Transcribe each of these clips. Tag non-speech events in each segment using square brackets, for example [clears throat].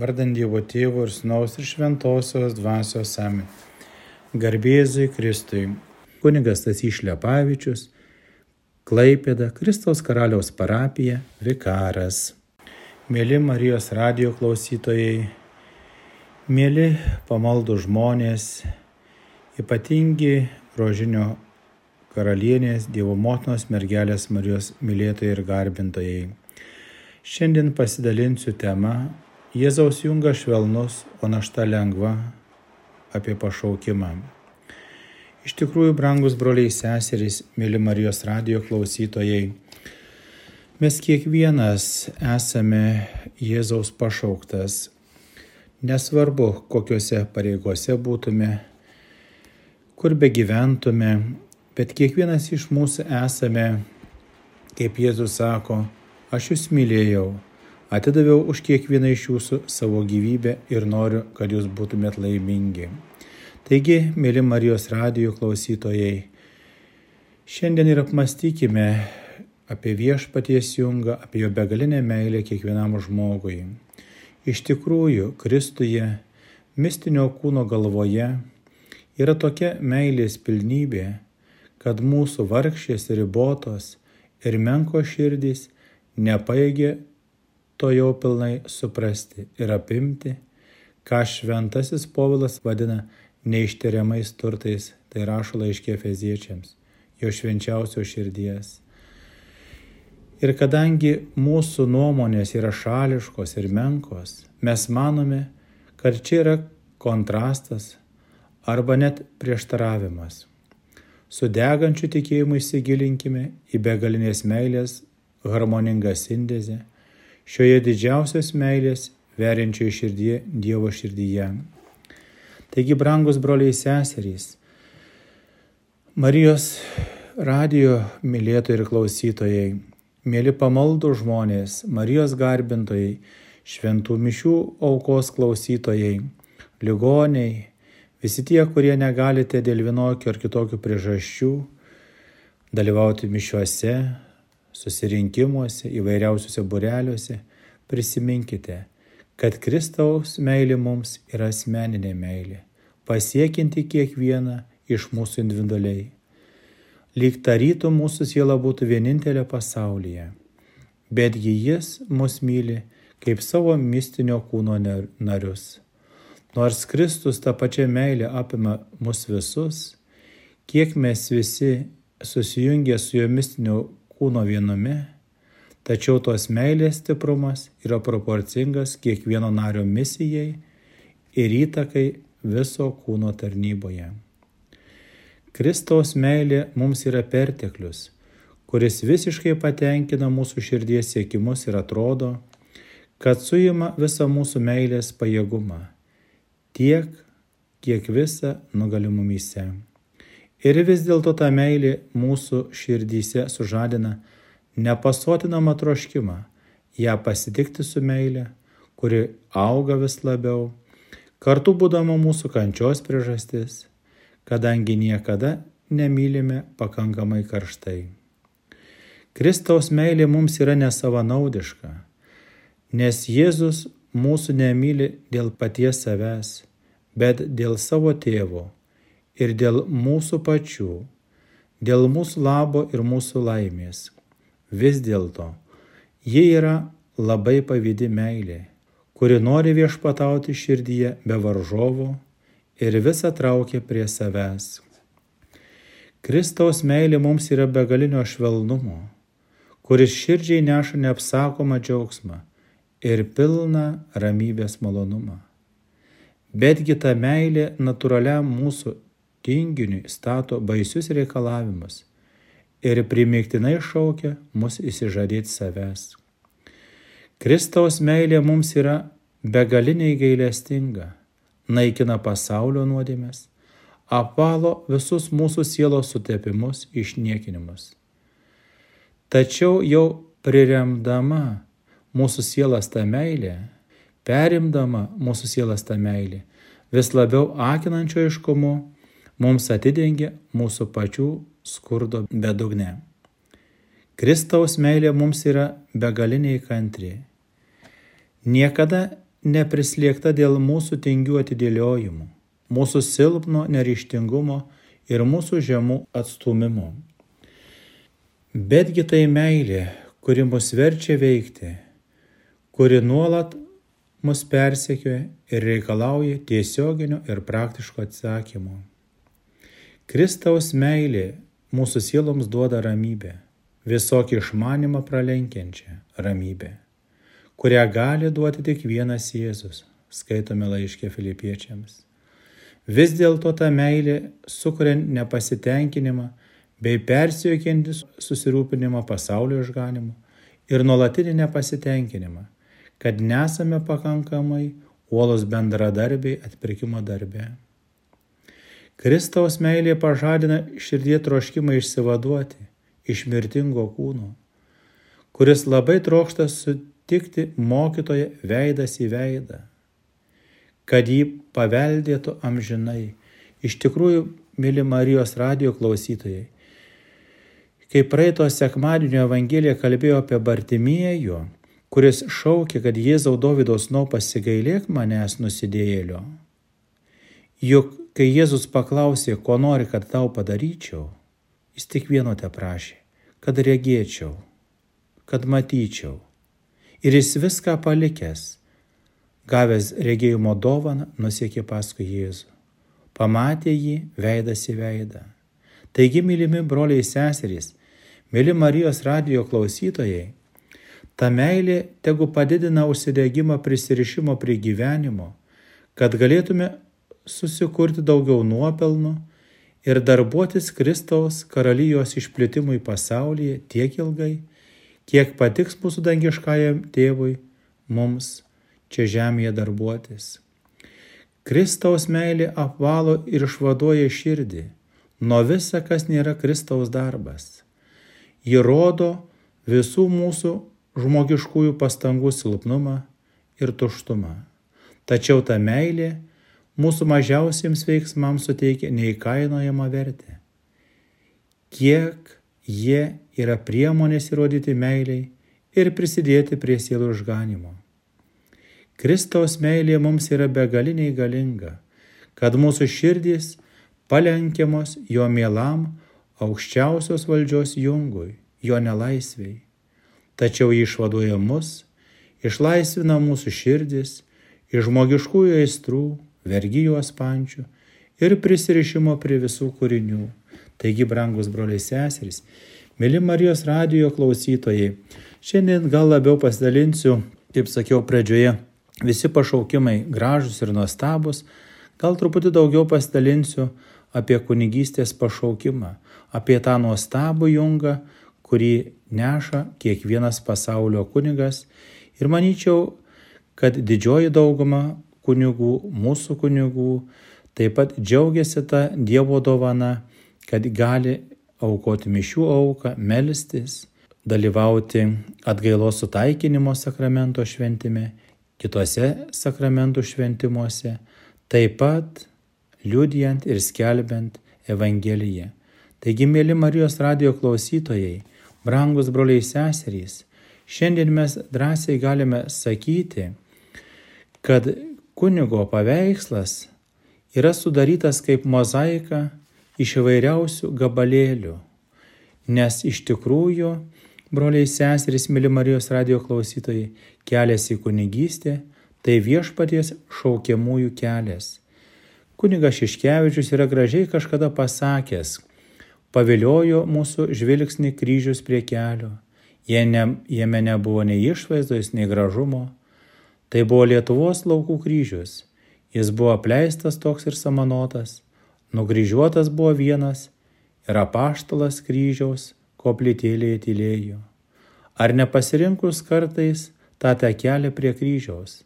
vardant Dievo Tėvo ir Sūnaus ir Šventosios dvasios amen. Garbėzui Kristui. Kunigas Tasys Šlepavičius, Klaipėda, Kristaus karaliaus parapija, vikaras. Mėly Marijos radio klausytojai, mėly pamaldų žmonės, ypatingi rožinio karalienės, Dievo motinos mergelės Marijos mylėtojai ir garbintojai. Šiandien pasidalinsiu temą Jėzaus junga švelnus, o našta lengva apie pašaukimą. Iš tikrųjų, brangus broliai seserys, mėly Marijos radio klausytojai, mes kiekvienas esame Jėzaus pašauktas. Nesvarbu, kokiuose pareigose būtume, kur be gyventume, bet kiekvienas iš mūsų esame, kaip Jėzus sako, aš jūs mylėjau Atidaviau už kiekvieną iš jūsų savo gyvybę ir noriu, kad jūs būtumėt laimingi. Taigi, mėly Marijos radijų klausytojai, šiandien ir apmastykime apie viešpaties jungą, apie jo begalinę meilę kiekvienam žmogui. Iš tikrųjų, Kristuje, mistinio kūno galvoje yra tokia meilės pilnybė, kad mūsų vargšės ribotos ir menko širdys nepaėgė to jau pilnai suprasti ir apimti, ką šventasis povilas vadina neištiriamais turtais, tai rašo laiškė feziečiams, jo švenčiausio širdies. Ir kadangi mūsų nuomonės yra šališkos ir menkos, mes manome, kad čia yra kontrastas arba net prieštaravimas. Su degančiu tikėjimu įsigilinkime į begalinės meilės harmoningą sintezę šioje didžiausios meilės veriančioje širdyje Dievo širdyje. Taigi, brangus broliai seserys, Marijos radio mylėtojai ir klausytojai, mėly pamaldų žmonės, Marijos garbintojai, šventų mišių aukos klausytojai, ligoniai, visi tie, kurie negalite dėl vienokių ar kitokių priežasčių dalyvauti mišiuose, susirinkimuose, įvairiausiuose bureliuose, prisiminkite, kad Kristaus meilė mums yra asmeninė meilė, pasiekinti kiekvieną iš mūsų individualiai. Lyg tarytų mūsų siela būtų vienintelė pasaulyje, betgi Jis mus myli kaip savo mistinio kūno narius. Nors Kristus tą pačią meilę apima mus visus, kiek mes visi susijungę su jo mistiniu kūno viename, tačiau tos meilės stiprumas yra proporcingas kiekvieno nario misijai ir įtakai viso kūno tarnyboje. Kristaus meilė mums yra perteklius, kuris visiškai patenkina mūsų širdies siekimus ir atrodo, kad suima visą mūsų meilės pajėgumą, tiek, kiek visą nugalimumyse. Ir vis dėlto ta meilė mūsų širdyse sužadina nepasotinamą troškimą ją pasitikti su meilė, kuri auga vis labiau, kartu būdama mūsų kančios priežastis, kadangi niekada nemylime pakankamai karštai. Kristaus meilė mums yra nesavanaudiška, nes Jėzus mūsų nemyli dėl paties savęs, bet dėl savo tėvo ir dėl mūsų pačių, dėl mūsų labo ir mūsų laimės. Vis dėlto, ji yra labai pavydi meilė, kuri nori viešpatauti širdyje be varžovo ir visą traukia prie savęs. Kristaus meilė mums yra begalinio švelnumo, kuris širdžiai neša neapsakomą džiaugsmą ir pilną ramybės malonumą. Betgi ta meilė natūraliam mūsų tinginiui stato baisius reikalavimus ir primiktinai šaukia mus įsižadėti savęs. Kristaus meilė mums yra begaliniai gailestinga, naikina pasaulio nuodėmės, apvalo visus mūsų sielos sutepimus, išniekinimus. Tačiau jau priremdama mūsų sielas tą meilę, perimdama mūsų sielas tą meilę, vis labiau akinančio iškumu, mums atidengia mūsų pačių skurdo bedugne. Kristaus meilė mums yra begaliniai kantri. Niekada neprislėgta dėl mūsų tingių atidėliojimų, mūsų silpno neryštingumo ir mūsų žemų atstumimo. Betgi tai meilė, kuri mus verčia veikti, kuri nuolat mus persekioja ir reikalauja tiesioginio ir praktiško atsakymo. Kristaus meilė mūsų sieloms duoda ramybę, visokį išmanimą pralenkiančią ramybę, kurią gali duoti tik vienas Jėzus, skaitome laiškė filipiečiams. Vis dėlto ta meilė sukuria nepasitenkinimą bei persijokiantį susirūpinimą pasaulio išganimu ir nuolatinį nepasitenkinimą, kad nesame pakankamai uolos bendradarbiai atpirkimo darbe. Kristaus meilė pažadina širdie troškimą išsivaduoti iš mirtingo kūno, kuris labai trokšta sutikti mokytoje veidas į veidą, kad jį paveldėtų amžinai. Iš tikrųjų, mėly Marijos radio klausytojai, kai praeito sekmadienio Evangelija kalbėjo apie Bartimiejų, kuris šaukė, kad Jėzau Dovydos nau pasigailėk manęs nusidėjėlio. Juk kai Jėzus paklausė, ko nori, kad tau padaryčiau, jis tik vieno te prašė - kad regėčiau, kad matyčiau. Ir jis viską palikęs, gavęs regėjimo dovaną, nusiekė paskui Jėzų. Pamatė jį veidas į veidą. Taigi, mylimi broliai seserys, mėly Marijos radio klausytojai, ta meilė tegu padidina užsidėgymą prisirišimo prie gyvenimo, kad galėtume susikurti daugiau nuopelnų ir darbuotis Kristaus karalijos išplitimui pasaulyje tiek ilgai, kiek patiks mūsų dangiškajam tėvui mums čia žemėje darbuotis. Kristaus meilė apvalo ir išvaduoja širdį nuo visa, kas nėra Kristaus darbas. Ji rodo visų mūsų žmogiškųjų pastangų silpnumą ir tuštumą. Tačiau ta meilė mūsų mažiausiems veiksmams suteikia neįkainojamą vertę. Kiek jie yra priemonės įrodyti meiliai ir prisidėti prie sielų išganimo. Kristaus meilė mums yra begaliniai galinga, kad mūsų širdys palenkiamos jo mielam aukščiausios valdžios jungui, jo nelaisviai. Tačiau jį išvaduoja mus, išlaisvina mūsų širdis iš žmogiškųjų aistrų, vergyjos pančių ir prisirišimo prie visų kūrinių. Taigi, brangus broliai seserys, mėly Marijos radijo klausytojai, šiandien gal labiau pasidalinsiu, kaip sakiau pradžioje, visi pašaukimai gražus ir nuostabus, gal truputį daugiau pasidalinsiu apie kunigystės pašaukimą, apie tą nuostabų jungą, kurį neša kiekvienas pasaulio kunigas ir manyčiau, kad didžioji dauguma kunigų, mūsų kunigų, taip pat džiaugiasi tą Dievo dovana, kad gali aukoti mišių auką, melstis, dalyvauti atgailos sutaikinimo sakramento šventime, kitose sakramentų šventimuose, taip pat liudijant ir skelbiant Evangeliją. Taigi, mėly Marijos radio klausytojai, brangus broliai seserys, šiandien mes drąsiai galime sakyti, kad Kunigo paveikslas yra sudarytas kaip mozaika iš įvairiausių gabalėlių, nes iš tikrųjų, broliai seserys, mėly Marijos radio klausytojai, kelias į kunigystę tai viešpaties šaukiamųjų kelias. Kunigas Šiškevičius yra gražiai kažkada pasakęs, paviliojo mūsų žvilgsnį kryžius prie kelio, jame nebuvo nei išvaizdos, nei gražumo, Tai buvo Lietuvos laukų kryžius. Jis buvo apleistas toks ir samanotas, nukryžiuotas buvo vienas ir apaštalas kryžiaus koplytėlėje tylėjo. Ar nepasirinkus kartais tą tekelę prie kryžiaus,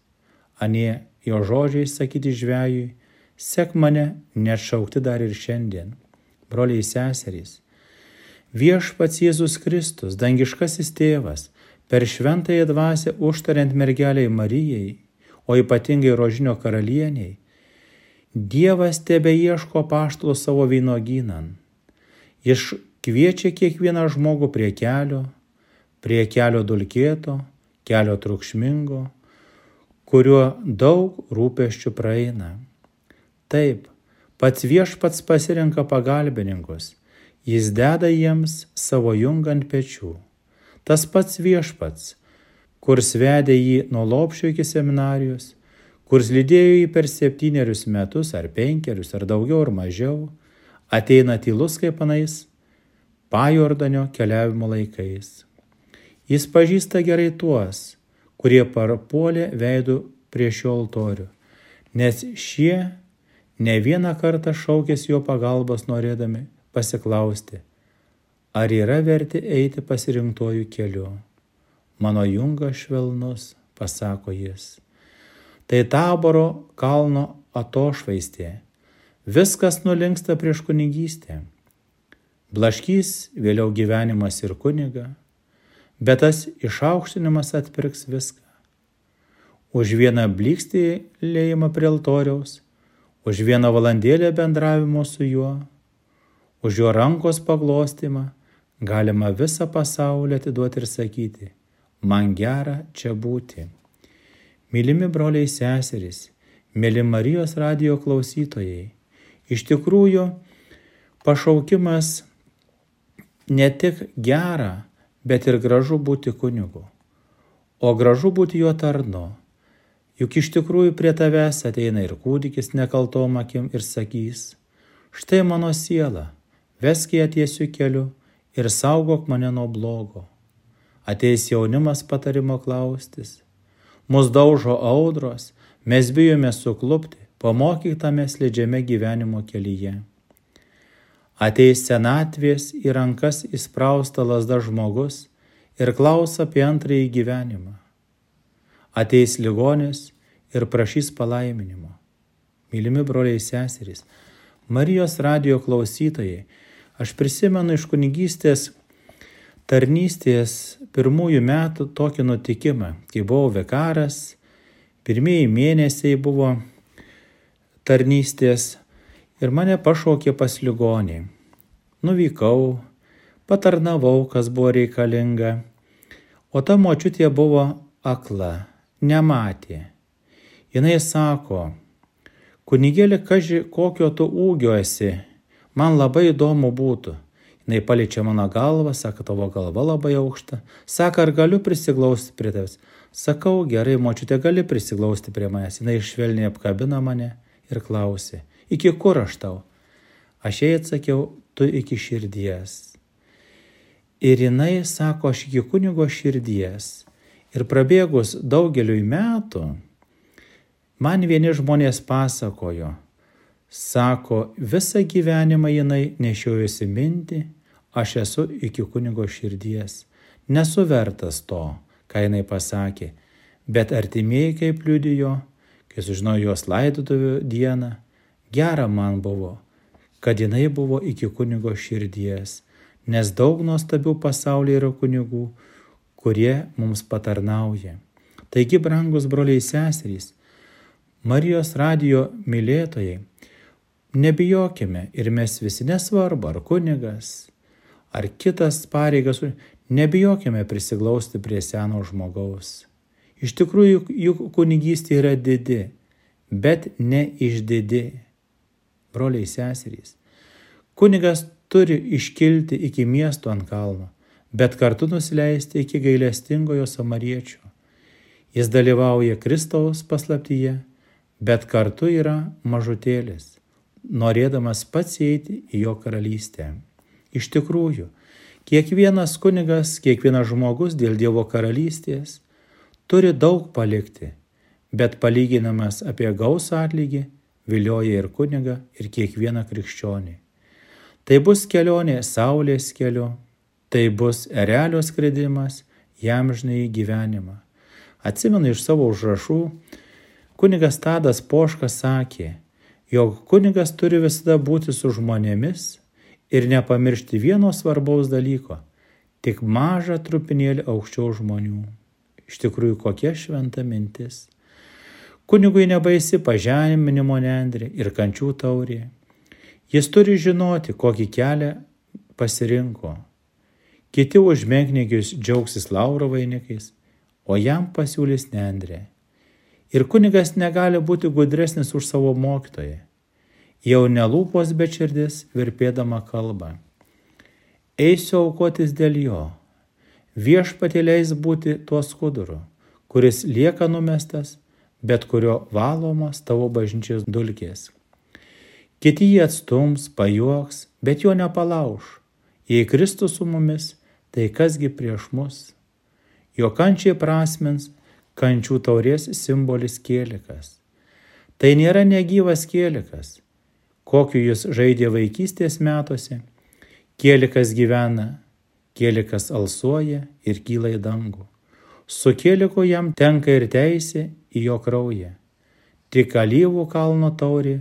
anie jo žodžiai sakyti žvėjui, sek mane nešaukti dar ir šiandien. Broliai seserys, viešpats Jėzus Kristus, dangiškasis tėvas, per šventąją dvasę užtariant mergeliai Marijai, o ypatingai rožinio karalieniai, Dievas tebe ieško paštalo savo vynogynan. Jis kviečia kiekvieną žmogų prie kelio, prie kelio dulkėto, kelio trukšmingo, kuriuo daug rūpeščių praeina. Taip, pats viešpats pasirenka pagalbininkus, jis deda jiems savo jungą ant pečių. Tas pats viešpats, kurs vedė jį nuo lopšio iki seminarijos, kurs lydėjo jį per septynerius metus ar penkerius ar daugiau ar mažiau, ateina tylus kaip anais pajordanio keliavimo laikais. Jis pažįsta gerai tuos, kurie parpuolė veidų prie šio altorių, nes šie ne vieną kartą šaukės jo pagalbos norėdami pasiklausti, ar yra verti eiti pasirinktojų keliu. Mano jungas švelnus, pasako jis. Tai taboro kalno atošvaistė. Viskas nulinksta prieš kunigystę. Blaškys vėliau gyvenimas ir kuniga, bet tas išaukštinimas atpirks viską. Už vieną blikstį lėjimą prie altoriaus, už vieną valandėlę bendravimo su juo, už jo rankos paglostimą galima visą pasaulį atiduoti ir sakyti, man gera čia būti. Mylimi broliai seserys, mėly Marijos radio klausytojai, iš tikrųjų pašaukimas ne tik gera, bet ir gražu būti kunigu, o gražu būti jo tarnu. Juk iš tikrųjų prie tavęs ateina ir kūdikis nekaltom akim ir sakys, štai mano siela, vesk ją tiesiu keliu ir saugok mane nuo blogo ateis jaunimas patarimo klaustis. Mus daužo audros, mes bijome suklupti, pamokyk tame slidžiame gyvenimo kelyje. Ateis senatvės į rankas įsprausta lasda žmogus ir klaus apie antrąjį gyvenimą. Ateis ligonis ir prašys palaiminimo. Mylimi broliai seserys, Marijos radio klausytojai, aš prisimenu iš kunigystės tarnystės pirmųjų metų tokį nutikimą, kai buvau vekaras, pirmieji mėnesiai buvo tarnystės ir mane pašaukė pas ligonį. Nuvykau, patarnavau, kas buvo reikalinga, o ta močiutė buvo akla, nematė. Jis sako, kunigėlė, kaži, kokio tu ūgio esi, man labai įdomu būtų Jis paliečia mano galvą, sako, tavo galva labai aukšta. Sako, ar galiu prisiglausti prie tavęs? Sakau, gerai, močiutė, gali prisiglausti prie manęs. Jis švelniai apkabina mane ir klausė, iki kur aš tau? Aš jai atsakiau, tu iki širdies. Ir jinai sako, aš iki kunigo širdies. Ir prabėgus daugeliui metų, man vieni žmonės pasakojo, sako, visą gyvenimą jinai nešiojosi mintį, aš esu iki kunigo širdies, nesu vertas to, ką jinai pasakė, bet artimieji kaip liudijo, kai sužinojo jos laidotuvių dieną, gera man buvo, kad jinai buvo iki kunigo širdies, nes daug nuostabių pasaulyje yra kunigų, kurie mums patarnauja. Taigi, brangus broliai seserys, Marijos radio mylėtojai, nebijokime ir mes visi nesvarbu, ar kunigas, ar kitas pareigas, nebijokime prisiglausti prie seno žmogaus. Iš tikrųjų, juk kunigystė yra didi, bet ne išdidi. Broliai seserys. Kunigas turi iškilti iki miesto ant kalno, bet kartu nusileisti iki gailestingojo samariečio. Jis dalyvauja Kristaus paslaptyje, bet kartu yra mažutėlis, norėdamas pats eiti į jo karalystę. Iš tikrųjų, kiekvienas kunigas, kiekvienas žmogus dėl Dievo karalystės turi daug palikti, bet palyginamas apie gausą atlygį vilioja ir kuniga, ir kiekvieną krikščionį. Tai bus kelionė Saulės keliu, tai bus erelio skridimas jam žinai gyvenimą. Atsimenu iš savo užrašų, kunigas Tadas Poškas sakė, jog kunigas turi visada būti su žmonėmis ir nepamiršti vieno svarbaus dalyko - tik mažą trupinėlį aukščiau žmonių. Iš tikrųjų, kokia šventa mintis. Kunigui nebaisi pažeminimo nendrė ir kančių taurė. Jis turi žinoti, kokį kelią pasirinko. Kiti užmenknygius džiaugsis lauro vainikais, o jam pasiūlys nendrė. Ir kunigas negali būti gudresnis už savo mokytoją. Jau nelūpos, bet širdis virpėdama kalba. Eisiu aukotis dėl jo. Viešpatė leis būti tuo skuduru, kuris lieka numestas, bet kurio valomos tavo bažnyčios dulkės. Kiti jį atstums, pajuoks, bet jo nepalauž. Jei Kristus su mumis, tai kasgi prieš mus? Jo kančiai prasmens kančių taurės simbolis kėlikas. Tai nėra negyvas kėlikas, kokiu jis žaidė vaikystės metuose. Kėlikas gyvena, kėlikas alsuoja ir kyla į dangų. Su kėliku jam tenka ir teisė į jo kraują. Tik alyvų kalno taurė,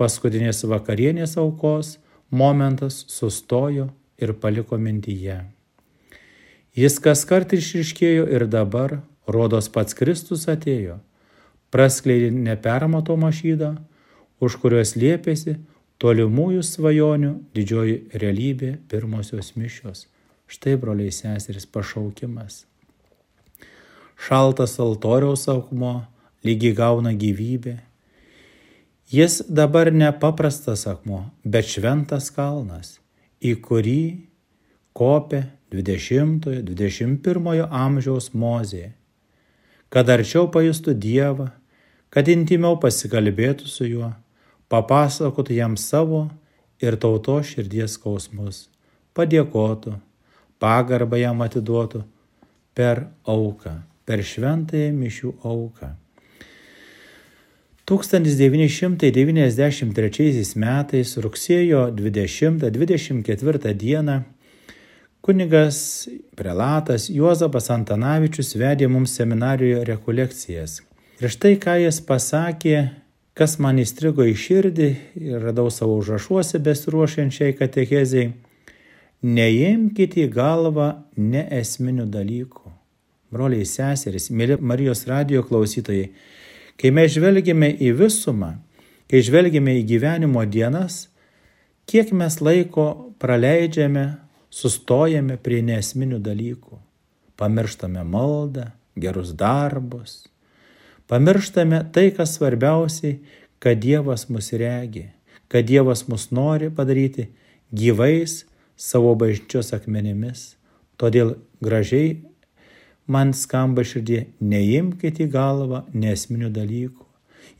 paskutinės vakarienės aukos momentas sustojo ir paliko mintyje. Jis kas kart išriškėjo ir dabar Rodos pats Kristus atėjo, praskleidė nepermatomą šydą, už kurios liepėsi tolimųjų svajonių didžioji realybė pirmosios mišios. Štai, broliai seserys, pašaukimas. Šaltas altoriaus akmuo lygiai gauna gyvybę. Jis dabar ne paprastas akmuo, bet šventas kalnas, į kurį kopė 20-21 amžiaus mozė kad arčiau pajustų Dievą, kad intimiau pasikalbėtų su juo, papasakotų jam savo ir tauto širdies skausmus, padėkotų, pagarbą jam atiduotų per auką, per šventąją mišių auką. 1993 metais rugsėjo 20-24 dieną Kunigas prelatas Juozapas Antanavičius vedė mums seminarijoje rekolekcijas. Ir štai ką jis pasakė, kas man įstrigo į širdį ir radau savo užrašuose besiruošiančiai katecheziai. Neimkite į galvą neesminių dalykų. Broliai seserys, mėly Marijos radio klausytojai, kai mes žvelgime į visumą, kai žvelgime į gyvenimo dienas, kiek mes laiko praleidžiame sustojame prie nesminių dalykų, pamirštame maldą, gerus darbus, pamirštame tai, kas svarbiausiai, kad Dievas mus regi, kad Dievas mus nori padaryti gyvais savo bažnyčios akmenimis. Todėl gražiai man skamba širdie, neimkite į galvą nesminių dalykų.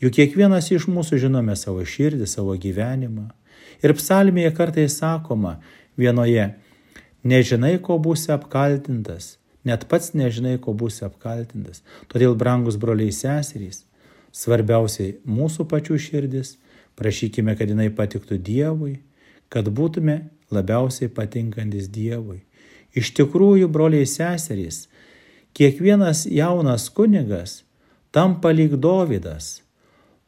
Juk kiekvienas iš mūsų žinome savo širdį, savo gyvenimą. Ir psalmėje kartais sakoma vienoje, Nežinai, ko būsi apkaltintas, net pats nežinai, ko būsi apkaltintas. Todėl, brangus broliai seserys, svarbiausiai mūsų pačių širdis, prašykime, kad jinai patiktų Dievui, kad būtume labiausiai patinkantis Dievui. Iš tikrųjų, broliai seserys, kiekvienas jaunas kunigas tampa lyg Dovydas.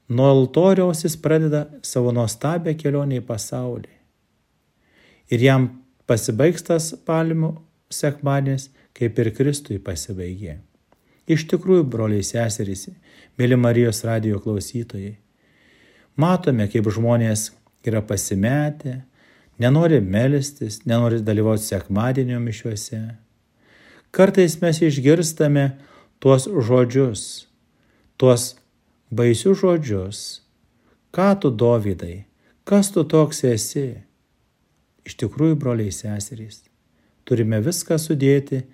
Nuo altoriaus jis pradeda savo nuostabią kelionę į pasaulį. Ir jam Pasibaigs tas palmių sekmadienis, kaip ir Kristui pasibaigė. Iš tikrųjų, broliai seserys, mėly Marijos radio klausytojai, matome, kaip žmonės yra pasimetę, nenori melstis, nenori dalyvauti sekmadienio mišiuose. Kartais mes išgirstame tuos žodžius, tuos baisius žodžius. Ką tu, Dovydai, kas tu toks esi? Iš tikrųjų, broliai seserys, turime viską sudėti,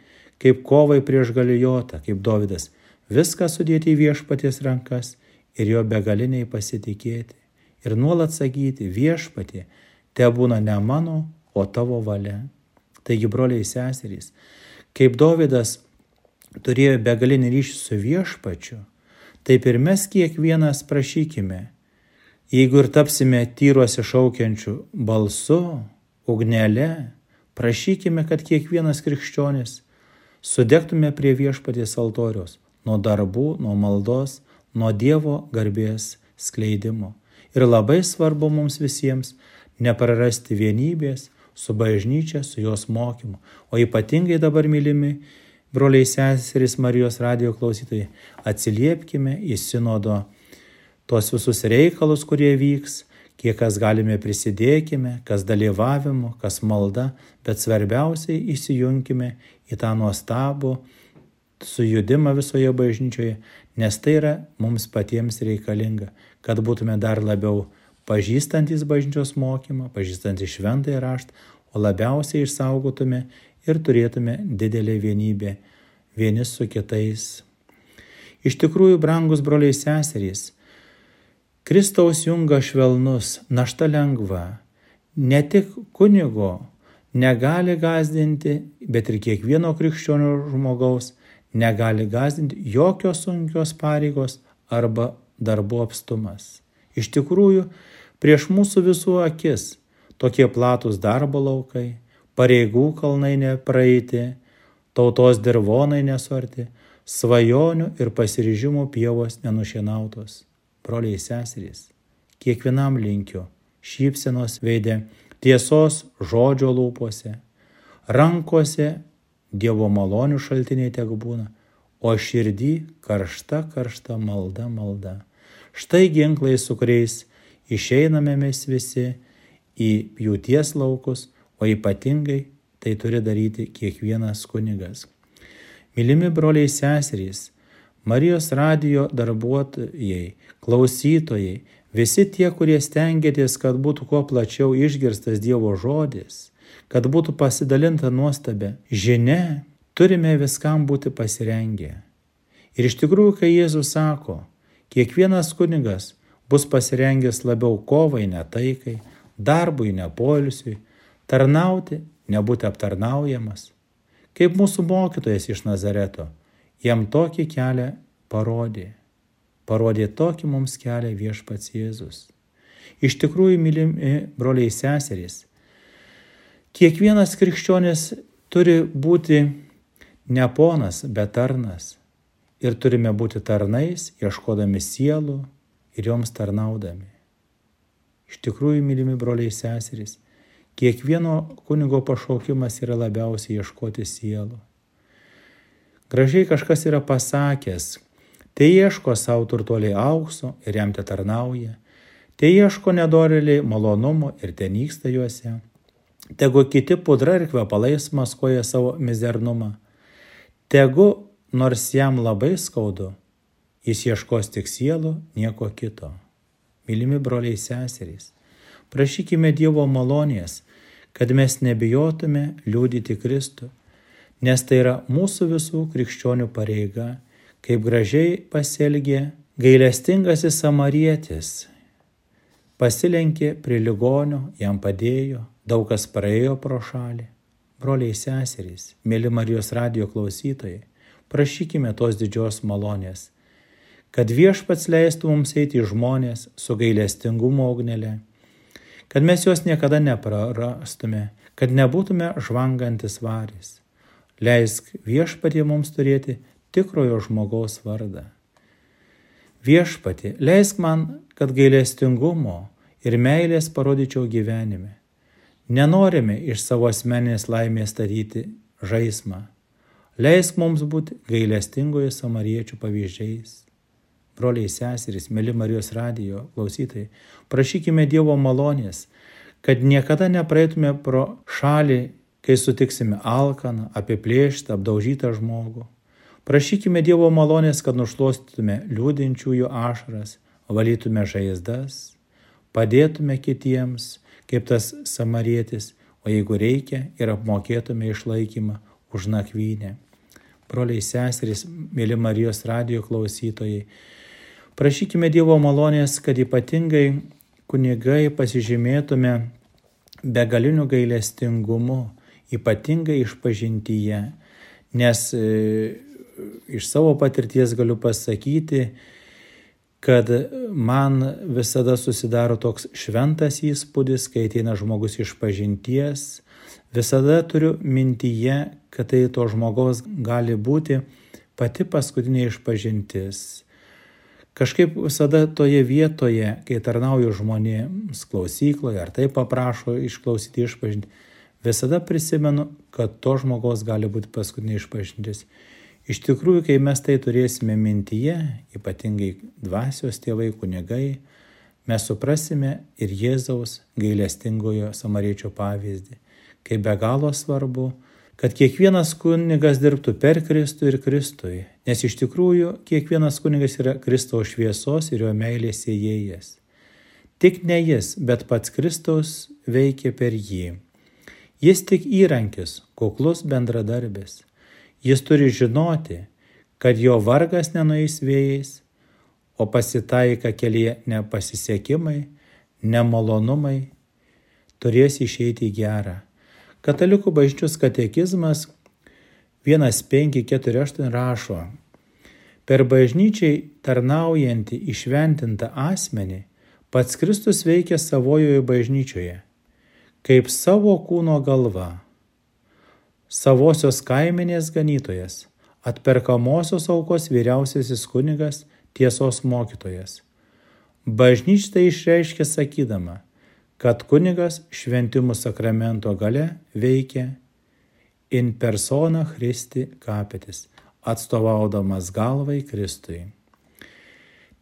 kaip kovai prieš galijotą, kaip Davidas, viską sudėti į viešpaties rankas ir jo begaliniai pasitikėti. Ir nuolat sakyti, viešpatie, te būna ne mano, o tavo valia. Taigi, broliai seserys, kaip Davidas turėjo begalinį ryšį su viešpačiu, taip ir mes kiekvienas prašykime, jeigu ir tapsime tyruose šaukiančių balsu, ugnelė, prašykime, kad kiekvienas krikščionis sudegtume prie viešpaties altoriaus nuo darbų, nuo maldos, nuo Dievo garbės skleidimo. Ir labai svarbu mums visiems neprarasti vienybės su bažnyčia, su jos mokymu. O ypatingai dabar mylimi, broliai seserys Marijos radio klausytojai, atsiliepkime į sinodo tos visus reikalus, kurie vyks, kiek kas galime prisidėkime, kas dalyvavimu, kas malda, bet svarbiausiai įsijunkime į tą nuostabų sujudimą visoje bažnyčioje, nes tai yra mums patiems reikalinga, kad būtume dar labiau pažįstantis bažnyčios mokymą, pažįstantis šventąją raštą, o labiausiai išsaugotume ir turėtume didelę vienybę vieni su kitais. Iš tikrųjų, brangus broliai seserys, Kristaus junga švelnus, našta lengva, ne tik kunigo negali gazdinti, bet ir kiekvieno krikščionio žmogaus negali gazdinti jokios sunkios pareigos arba darbų apstumas. Iš tikrųjų, prieš mūsų visų akis tokie platus darbo laukai, pareigų kalnai nepraeiti, tautos dirvonai nesuarti, svajonių ir pasiryžimų pievos nenušienautos. Broliai seserys, kiekvienam linkiu šypsenos veidė, tiesos žodžio lūpose, rankose Dievo malonių šaltiniai tiek būna, o širdį karšta karšta malda malda. Štai ginklai, su kuriais išeiname mes visi į pjūties laukus, o ypatingai tai turi daryti kiekvienas kunigas. Mylimi broliai seserys, Marijos radijo darbuotojai, klausytojai, visi tie, kurie stengiatės, kad būtų kuo plačiau išgirstas Dievo žodis, kad būtų pasidalinta nuostabė žinia, turime viskam būti pasirengę. Ir iš tikrųjų, kai Jėzus sako, kiekvienas kunigas bus pasirengęs labiau kovai, ne taikai, darbui, ne polisiui, tarnauti nebūti aptarnaujamas, kaip mūsų mokytojas iš Nazareto, jam tokį kelią parodė. Parodė tokį mums kelią viešpats Jėzus. Iš tikrųjų, mylimi broliai seserys, kiekvienas krikščionis turi būti ne ponas, bet tarnas. Ir turime būti tarnais, ieškodami sielų ir joms tarnaudami. Iš tikrųjų, mylimi broliai seserys, Kiekvieno kunigo pašaukimas yra labiausiai ieškoti sielų. Gražiai kažkas yra pasakęs, tai ieško savo turtuoliai aukso ir jam te tarnauja, tai ieško nedoreliai malonumo ir ten nyksta juose. Tegu kiti pudra ir kvepalais maskuoja savo mizernumą. Tegu, nors jam labai skaudu, jis ieškos tik sielų, nieko kito. Mylimi broliai seserys, Prašykime Dievo malonės, kad mes nebijotume liūdyti Kristų, nes tai yra mūsų visų krikščionių pareiga, kaip gražiai pasielgė gailestingasis samarietis. Pasilenkė prie ligonio, jam padėjo, daug kas praėjo pro šalį. Broliai seserys, mėly Marijos radio klausytojai, prašykime tos didžios malonės, kad viešpats leistų mums eiti į žmonės su gailestingumo ugnelė kad mes juos niekada neprarastume, kad nebūtume žvangantis varys. Leisk viešpatie mums turėti tikrojo žmogaus vardą. Viešpatie, leisk man, kad gailestingumo ir meilės parodyčiau gyvenime. Nenorime iš savo asmenės laimės statyti žaismą. Leisk mums būti gailestingojo samariečių pavyzdžiais broliai seserys, mėly Marijos radijo klausytojai, prašykime Dievo malonės, kad niekada nepraeitume pro šalį, kai sutiksime alkaną, apiplėštą, apdaužytą žmogų. Prašykime Dievo malonės, kad nušluostytume liūdinčiųjų ašaras, valytume žaizdas, padėtume kitiems, kaip tas samarietis, o jeigu reikia, ir apmokėtume išlaikymą už nakvynę. Broliai seserys, mėly Marijos radijo klausytojai, Prašykime Dievo malonės, kad ypatingai kunigai pasižymėtume begaliniu gailestingumu, ypatingai išpažintyje, nes e, iš savo patirties galiu pasakyti, kad man visada susidaro toks šventas įspūdis, kai ateina žmogus iš pažinties, visada turiu mintyje, kad tai to žmogaus gali būti pati paskutinė išpažintis. Kažkaip visada toje vietoje, kai tarnauju žmonėms klausykloje ar tai paprašo išklausyti išpažinti, visada prisimenu, kad to žmogaus gali būti paskutinė išpažintis. Iš tikrųjų, kai mes tai turėsime mintyje, ypatingai dvasios tėvai, kunigai, mes suprasime ir Jėzaus gailestingojo samariečio pavyzdį, kaip be galo svarbu kad kiekvienas kunigas dirbtų per Kristų ir Kristui, nes iš tikrųjų kiekvienas kunigas yra Kristaus šviesos ir jo meilės įėjęs. Tik ne jis, bet pats Kristus veikia per jį. Jis tik įrankis, kuklus bendradarbis. Jis turi žinoti, kad jo vargas nenueis vėjais, o pasitaika kelyje nepasisekimai, nemalonumai, turės išeiti į gerą. Katalikų bažnyčios katekizmas 1548 rašo, per bažnyčiai tarnaujantį išventintą asmenį pats Kristus veikia savojoje bažnyčioje, kaip savo kūno galva, savosios kaiminės ganytojas, atperkamosios aukos vyriausiasis kunigas, tiesos mokytojas. Bažnyčia tai išreiškia sakydama, kad kunigas šventimų sakramento gale veikia in persona Christi kapetis, atstovaudamas galvai Kristui.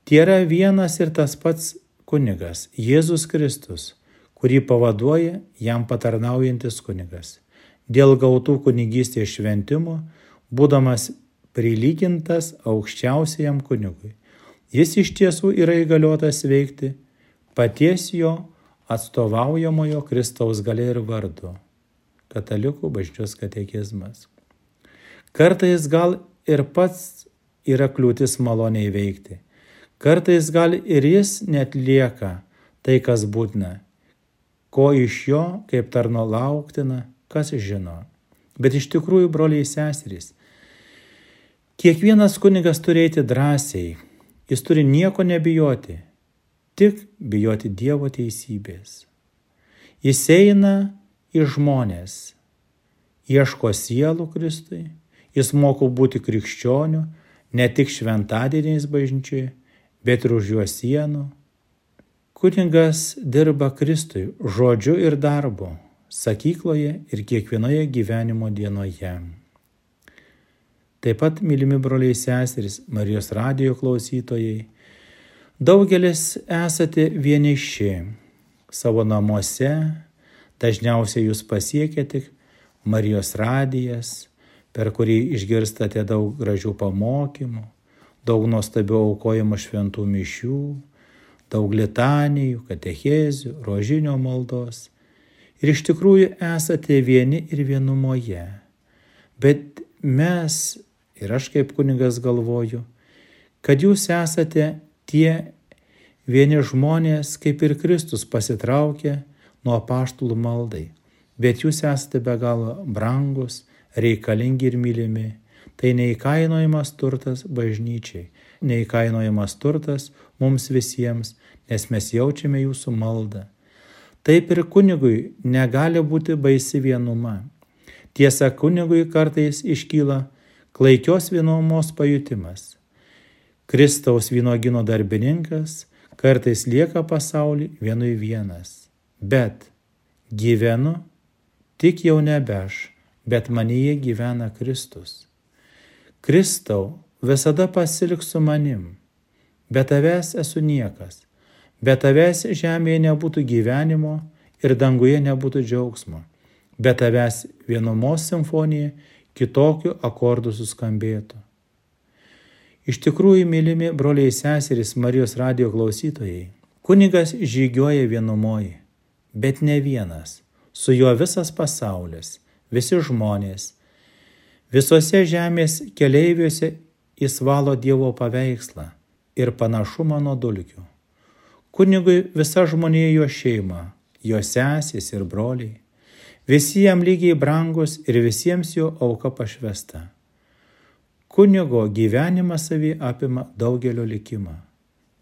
Tai yra vienas ir tas pats kunigas, Jėzus Kristus, kurį pavaduoja jam patarnaujantis kunigas. Dėl gautų kunigystės šventimų, būdamas prilygintas aukščiausiajam kunigui. Jis iš tiesų yra įgaliotas veikti paties jo atstovaujamojo Kristaus galia ir vardu. Katalikų bažnyčios katekizmas. Kartais gal ir pats yra kliūtis maloniai veikti. Kartais gal ir jis net lieka tai, kas būtina. Ko iš jo, kaip tarno lauktina, kas žino. Bet iš tikrųjų, broliai seserys, kiekvienas kunigas turėti drąsiai, jis turi nieko nebijoti, tik bijoti Dievo teisybės. Jis eina į žmonės, ieško sielų Kristui, jis moko būti krikščioniu ne tik šventadieniais bažnyčioje, bet ir už juos sienų. Kuningas dirba Kristui žodžiu ir darbu, sakykloje ir kiekvienoje gyvenimo dienoje. Taip pat, mylimi broliai seserys, Marijos radijo klausytojai, Daugelis esate vieniši savo namuose, dažniausiai jūs pasiekia tik Marijos radijas, per kurį išgirstate daug gražių pamokymų, daug nuostabių aukojimo šventų mišių, daug litanijų, katechezių, rožinio maldos. Ir iš tikrųjų esate vieni ir vienumoje. Bet mes, ir aš kaip kunigas galvoju, kad jūs esate tie vieni žmonės, kaip ir Kristus, pasitraukė nuo paštulų maldai, bet jūs esate be galo brangus, reikalingi ir mylimi. Tai neįkainojamas turtas bažnyčiai, neįkainojamas turtas mums visiems, nes mes jaučiame jūsų maldą. Taip ir kunigui negali būti baisi vienuma. Tiesa, kunigui kartais iškyla klaikios vienumos pajutimas. Kristaus vynogino darbininkas kartais lieka pasaulį vienui vienas. Bet gyvenu tik jau nebe aš, bet manyje gyvena Kristus. Kristau, visada pasilik su manim, bet tavęs esu niekas, bet tavęs žemėje nebūtų gyvenimo ir danguje nebūtų džiaugsmo, bet tavęs vienumos simfonija kitokiu akordu suskambėtų. Iš tikrųjų, mylimi broliai seserys Marijos radio klausytojai, kunigas žygioja vienumoji, bet ne vienas, su juo visas pasaulis, visi žmonės. Visose žemės keleiviuose jis valo Dievo paveikslą ir panašumą nuo dulkių. Kunigui visa žmonė jo šeima, jo sesės ir broliai, visi jam lygiai brangus ir visiems jo auka pašvesta. Kunigo gyvenimas savį apima daugelio likimą.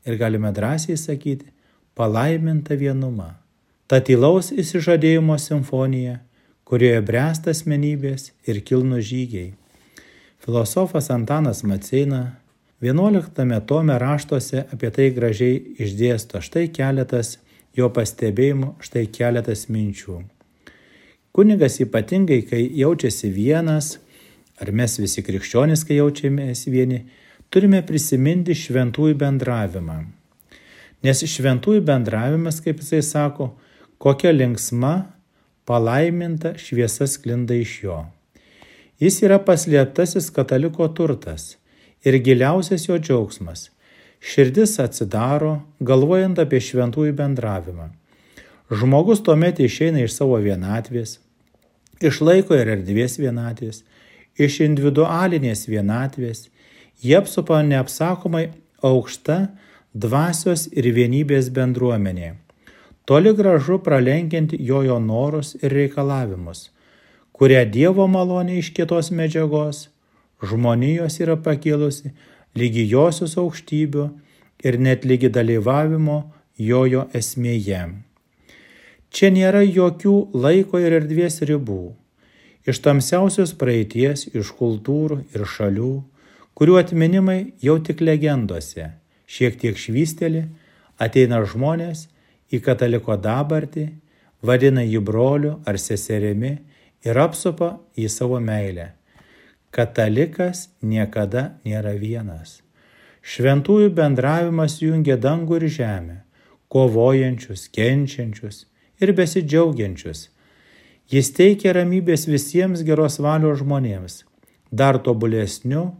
Ir galime drąsiai sakyti, palaiminta vienuma. Ta tylaus įsižadėjimo simfonija, kurioje bręsta asmenybės ir kilnų žygiai. Filosofas Antanas Maceina 11 tome raštuose apie tai gražiai išdėsto štai keletas jo pastebėjimų, štai keletas minčių. Kunigas ypatingai, kai jaučiasi vienas, ar mes visi krikščionys, kai jaučiamės vieni, turime prisiminti šventųjų bendravimą. Nes šventųjų bendravimas, kaip jisai sako, kokia linksma, palaiminta šviesa sklinda iš jo. Jis yra paslėptasis kataliko turtas ir giliausias jo džiaugsmas. Širdis atsidaro, galvojant apie šventųjų bendravimą. Žmogus tuomet išeina iš savo vienatvės, iš laiko ir erdvės vienatvės, iš individualinės vienatvės, jie apsupa neapsakomai aukšta dvasios ir vienybės bendruomenė, toli gražu pralenkiant jojo norus ir reikalavimus kurią Dievo malonė iš kitos medžiagos žmonijos yra pakilusi lygi josios aukštybių ir net lygi dalyvavimo jojo esmėje. Čia nėra jokių laiko ir erdvės ribų. Iš tamsiausios praeities, iš kultūrų ir šalių, kurių atminimai jau tik legendose, šiek tiek švysteli, ateina žmonės į kataliko dabartį, vadina jį broliu ar seserimi ir apsupa į savo meilę. Katalikas niekada nėra vienas. Šventųjų bendravimas jungia dangų ir žemę, kovojančius, kenčiančius ir besidžiaugiančius. Jis teikia ramybės visiems geros valios žmonėms, dar tobulesniu,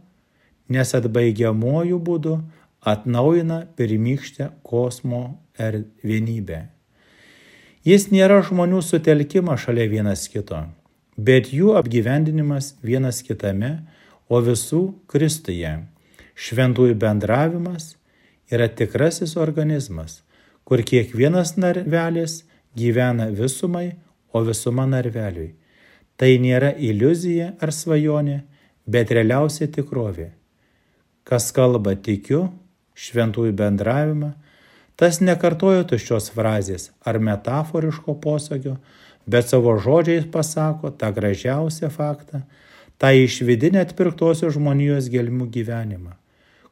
nes atbaigiamuoju būdu atnaujina pirmykštę kosmo ir vienybę. Jis nėra žmonių sutelkimas šalia vienas kito bet jų apgyvendinimas vienas kitame, o visų Kristuje. Šventųjų bendravimas yra tikrasis organizmas, kur kiekvienas narvelis gyvena visumai, o visuma narveliui. Tai nėra iliuzija ar svajonė, bet realiausia tikrovė. Kas kalba tikiu, šventųjų bendravimą, tas nekartoja tuščios frazės ar metaforiško posakio, bet savo žodžiais pasako tą gražiausią faktą, tą išvidinę atpirktosios žmonijos gelmių gyvenimą,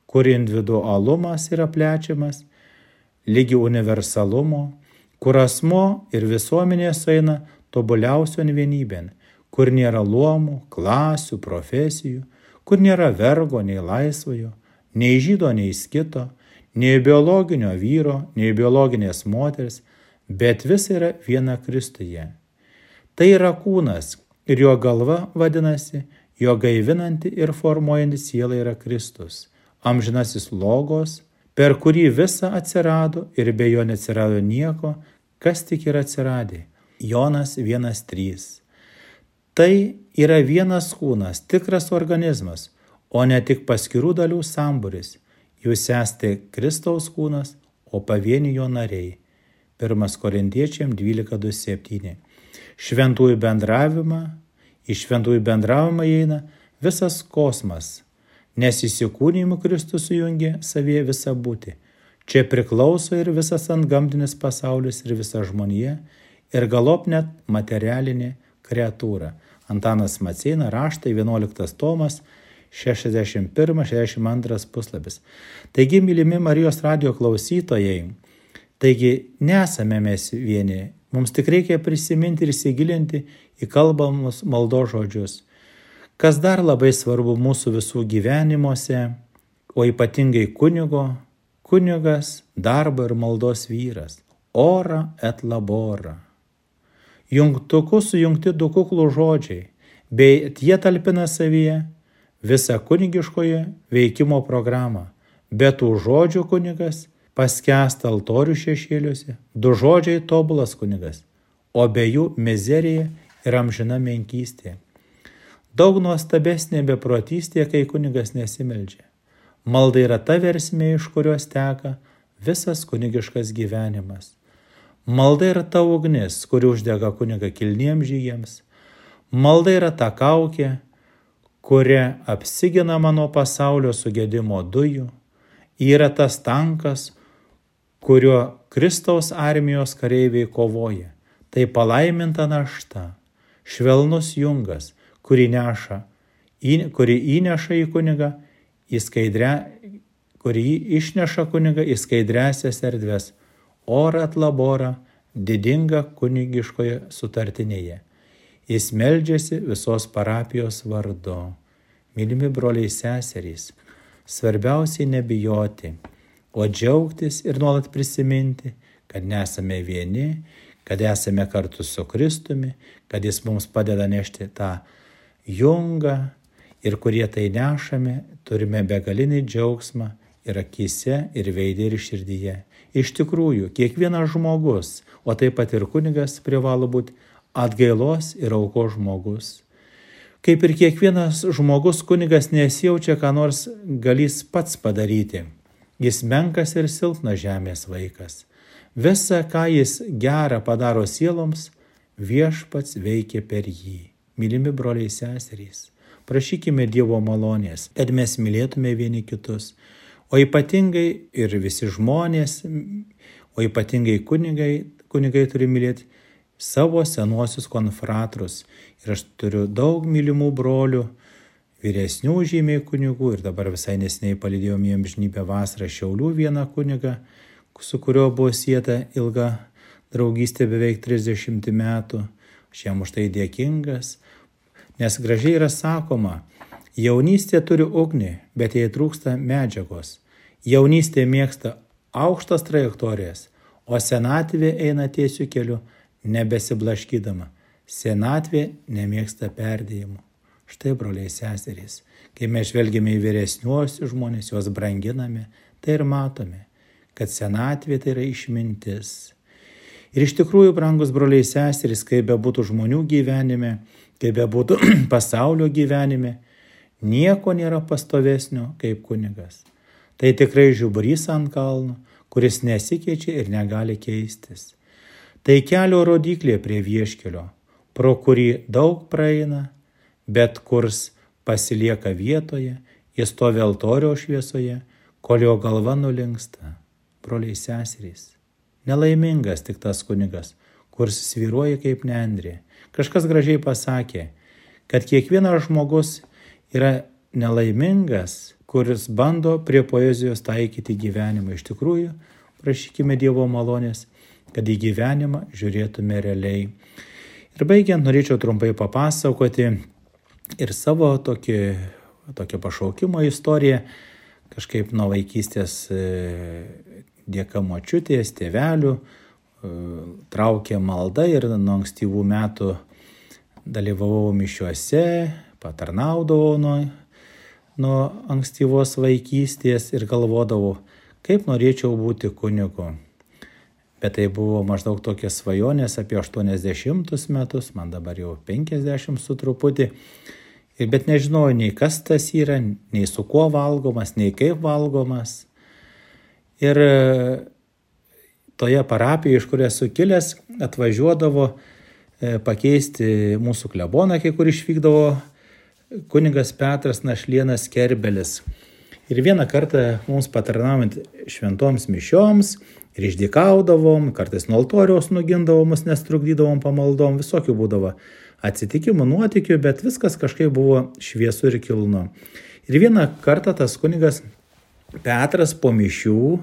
kur individualumas yra plečiamas, lygi universalumo, kur asmo ir visuomenė sueina tobuliausion vienybėn, kur nėra luomų, klasių, profesijų, kur nėra vergo nei laisvojo, nei žydo, nei skito, nei biologinio vyro, nei biologinės moters, bet visa yra viena Kristuje. Tai yra kūnas ir jo galva vadinasi, jo gaivinanti ir formuojanti siela yra Kristus, amžinasis logos, per kurį visa atsirado ir be jo neatsirado nieko, kas tik yra atsiradė. Jonas 1.3. Tai yra vienas kūnas, tikras organizmas, o ne tik paskirų dalių samburis. Jūs esate Kristaus kūnas, o pavieni jo nariai. 1 Korintiečiam 12.27 šventųjų bendravimą, į šventųjų bendravimą įeina visas kosmas, nes įsikūnymu Kristus sujungia savyje visą būti. Čia priklauso ir visas antgamtinis pasaulis ir visa žmonija ir galop net materialinė kreatūra. Antanas Maceina raštai 11 tomas 61-62 puslapis. Taigi, mylimi Marijos radio klausytojai, taigi nesame mes vieni Mums tik reikia prisiminti ir įsigilinti į kalbamus maldo žodžius. Kas dar labai svarbu mūsų visų gyvenimuose, o ypatingai kunigo, kunigas darbo ir maldos vyras. Ora et labora. Jungtuku sujungti du kuklų žodžiai, bei jie talpina savyje visą kunigiškoje veikimo programą. Be tų žodžių kunigas paskęsta altorių šešėliuose, du žodžiai tobulas kunigas, o be jų mizerija ir amžina menkystė. Daug nuostabesnė beprotystė, kai kunigas nesimeldžia. Malda yra ta versmė, iš kurios teka visas kunigiškas gyvenimas. Malda yra ta ugnis, kuri uždega kuniga kilniems žygiams. Malda yra ta kaukė, kuria apsiginama nuo pasaulio sugėdimo dujų. Yra tas tankas, kuriuo Kristaus armijos kareiviai kovoja. Tai palaiminta našta, švelnus jungas, kurį, neša, kurį įneša į kunigą, į skaidrę, kurį išneša kunigą į skaidresias erdves, orą atlaborą, didingą kunigiškoje sutartinėje. Jis meldžiasi visos parapijos vardu. Mylimi broliai seserys, svarbiausiai nebijoti o džiaugtis ir nuolat prisiminti, kad nesame vieni, kad esame kartu su Kristumi, kad Jis mums padeda nešti tą jungą ir kurie tai nešame, turime begalinį džiaugsmą ir akise, ir veidė, ir širdyje. Iš tikrųjų, kiekvienas žmogus, o taip pat ir kunigas privalo būti atgailos ir auko žmogus. Kaip ir kiekvienas žmogus, kunigas nesijaučia, ką nors galys pats padaryti. Jis menkas ir silpnas žemės vaikas. Visa, ką jis gerą padaro sieloms, viešpats veikia per jį. Mylimi broliai seserys, prašykime Dievo malonės, kad mes mylėtume vieni kitus, o ypatingai ir visi žmonės, o ypatingai kunigai, kunigai turi mylėti savo senuosius konfratrus. Ir aš turiu daug mylimų brolių, vyresnių žymiai kunigų ir dabar visai nesiniai palidėjom į amžinybę vasarą Šiaulių vieną kunigą, su kuriuo buvo sieta ilga draugystė beveik 30 metų. Aš jam už tai dėkingas, nes gražiai yra sakoma, jaunystė turi ugnį, bet jai trūksta medžiagos. Jaunystė mėgsta aukštas trajektorijas, o senatvė eina tiesiu keliu nebesiblaškydama. Senatvė nemėgsta perdėjimų. Štai, broliai seserys, kai mes žvelgiame į vyresniuosius žmonės, juos branginame, tai ir matome, kad senatvė tai yra išmintis. Ir iš tikrųjų, brangus broliai seserys, kaip bebūtų žmonių gyvenime, kaip bebūtų [clears throat] pasaulio gyvenime, nieko nėra pastovesnio kaip kunigas. Tai tikrai žiubrys ant kalno, kuris nesikeičia ir negali keistis. Tai kelio rodiklė prie vieškelio, pro kurį daug praeina, bet kurs pasilieka vietoje, jis stovi altorio šviesoje, kol jo galva nulinksta. Broliai seserys. Nelaimingas tik tas kunigas, kurs sviruoja kaip nendrė. Kažkas gražiai pasakė, kad kiekvienas žmogus yra nelaimingas, kuris bando prie poezijos taikyti gyvenimą. Iš tikrųjų, prašykime Dievo malonės kad į gyvenimą žiūrėtume realiai. Ir baigiant, norėčiau trumpai papasakoti ir savo tokį, tokią pašaukimo istoriją, kažkaip nuo vaikystės e, dėka močiutės, tėvelių, e, traukė malda ir nuo ankstyvų metų dalyvavau mišiuose, patarnaudavau nuo, nuo ankstyvos vaikystės ir galvodavau, kaip norėčiau būti kunigu bet tai buvo maždaug tokios svajonės apie 80 metus, man dabar jau 50 su truputį. Ir bet nežinojau nei kas tas yra, nei su kuo valgomas, nei kaip valgomas. Ir e, toje parapijoje, iš kur esu kilęs, atvažiuodavo e, pakeisti mūsų kleboną, kai kur išvykdavo kunigas Petras Našlienas Kerbelis. Ir vieną kartą mums patarnaujant šventoms mišioms ir išdikaudavom, kartais nuo altoriaus nugindavom, nes trukdydavom pamaldom, visokių būdavo atsitikimų, nuotikių, bet viskas kažkaip buvo šviesu ir kilnu. Ir vieną kartą tas kunigas Petras po mišių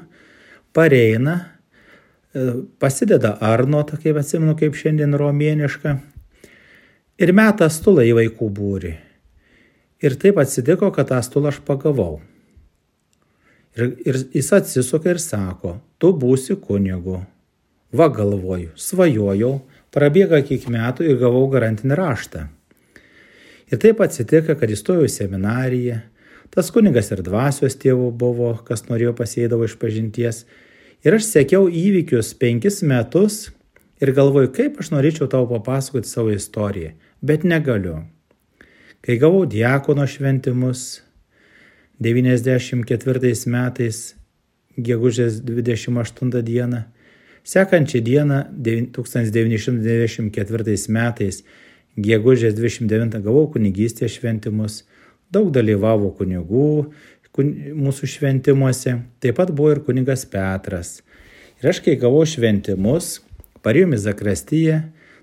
pareina, e, pasideda Arnotą, kaip atsimenu, kaip šiandien romienišką, ir meta stulą į vaikų būrį. Ir taip atsitiko, kad tą stulą aš pagavau. Ir, ir jis atsisuka ir sako, tu būsi kunigu. Va galvoju, svajojau, prabėga kiek metų ir gavau garantinį raštą. Ir taip atsitiko, kad įstojau į seminariją. Tas kunigas ir dvasios tėvų buvo, kas norėjo pasėdavo iš pažinties. Ir aš sekiau įvykius penkis metus ir galvoju, kaip aš norėčiau tau papasakoti savo istoriją, bet negaliu. Kai gavau diakono šventimus, 94 metais gegužės 28 dieną. Sekančią dieną 1994 metais gegužės 29 gavau kunigystės šventimus, daug dalyvavo kunigų kun, mūsų šventimuose, taip pat buvo ir kunigas Petras. Ir aš kai gavau šventimus, parėjom į Zakrastyje,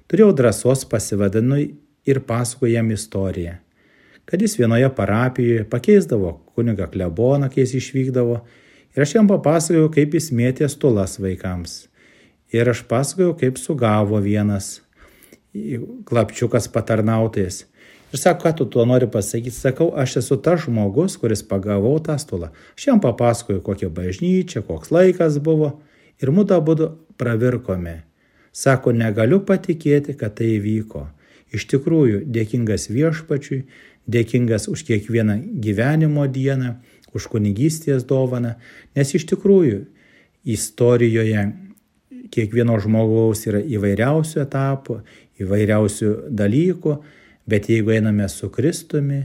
turėjau drąsos pasivadinu ir pasakoju jam istoriją kad jis vienoje parapijoje pakeisdavo kunigą kleboną, kai jis išvykdavo, ir aš jam papasakojau, kaip jis mėtė stulas vaikams. Ir aš pasakojau, kaip sugavo vienas klapčiukas patarnautojas. Ir sako, ką tu tuo nori pasakyti? Sakau, aš esu tas žmogus, kuris pagavau tą stulą. Aš jam papasakoju, kokia bažnyčia, koks laikas buvo. Ir mūda būdu pravirkome. Sako, negaliu patikėti, kad tai įvyko. iš tikrųjų dėkingas viešpačiui, dėkingas už kiekvieną gyvenimo dieną, už kunigystės dovaną, nes iš tikrųjų istorijoje kiekvieno žmogaus yra įvairiausių etapų, įvairiausių dalykų, bet jeigu einame su Kristumi,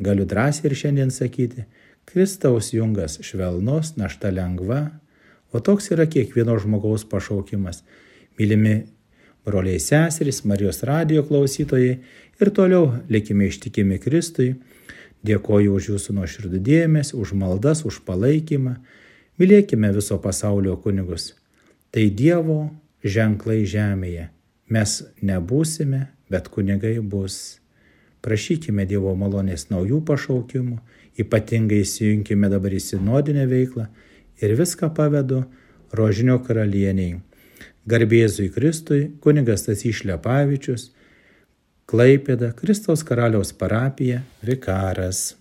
galiu drąsiai ir šiandien sakyti, Kristaus jungas švelnus, našta lengva, o toks yra kiekvieno žmogaus pašaukimas. Mylimi broliai seserys, Marijos radio klausytojai ir toliau likime ištikimi Kristui. Dėkoju už jūsų nuoširdų dėmesį, už maldas, už palaikymą. Mylėkime viso pasaulio kunigus. Tai Dievo ženklai žemėje. Mes nebūsime, bet kunigai bus. Prašykime Dievo malonės naujų pašaukimų, ypatingai įsijunkime dabar į sinodinę veiklą ir viską pavedu Rožinio karalieniai. Garbėzui Kristui, kunigas Tasys Šlepavičius, Klaipėda, Kristaus karaliaus parapija, vikaras.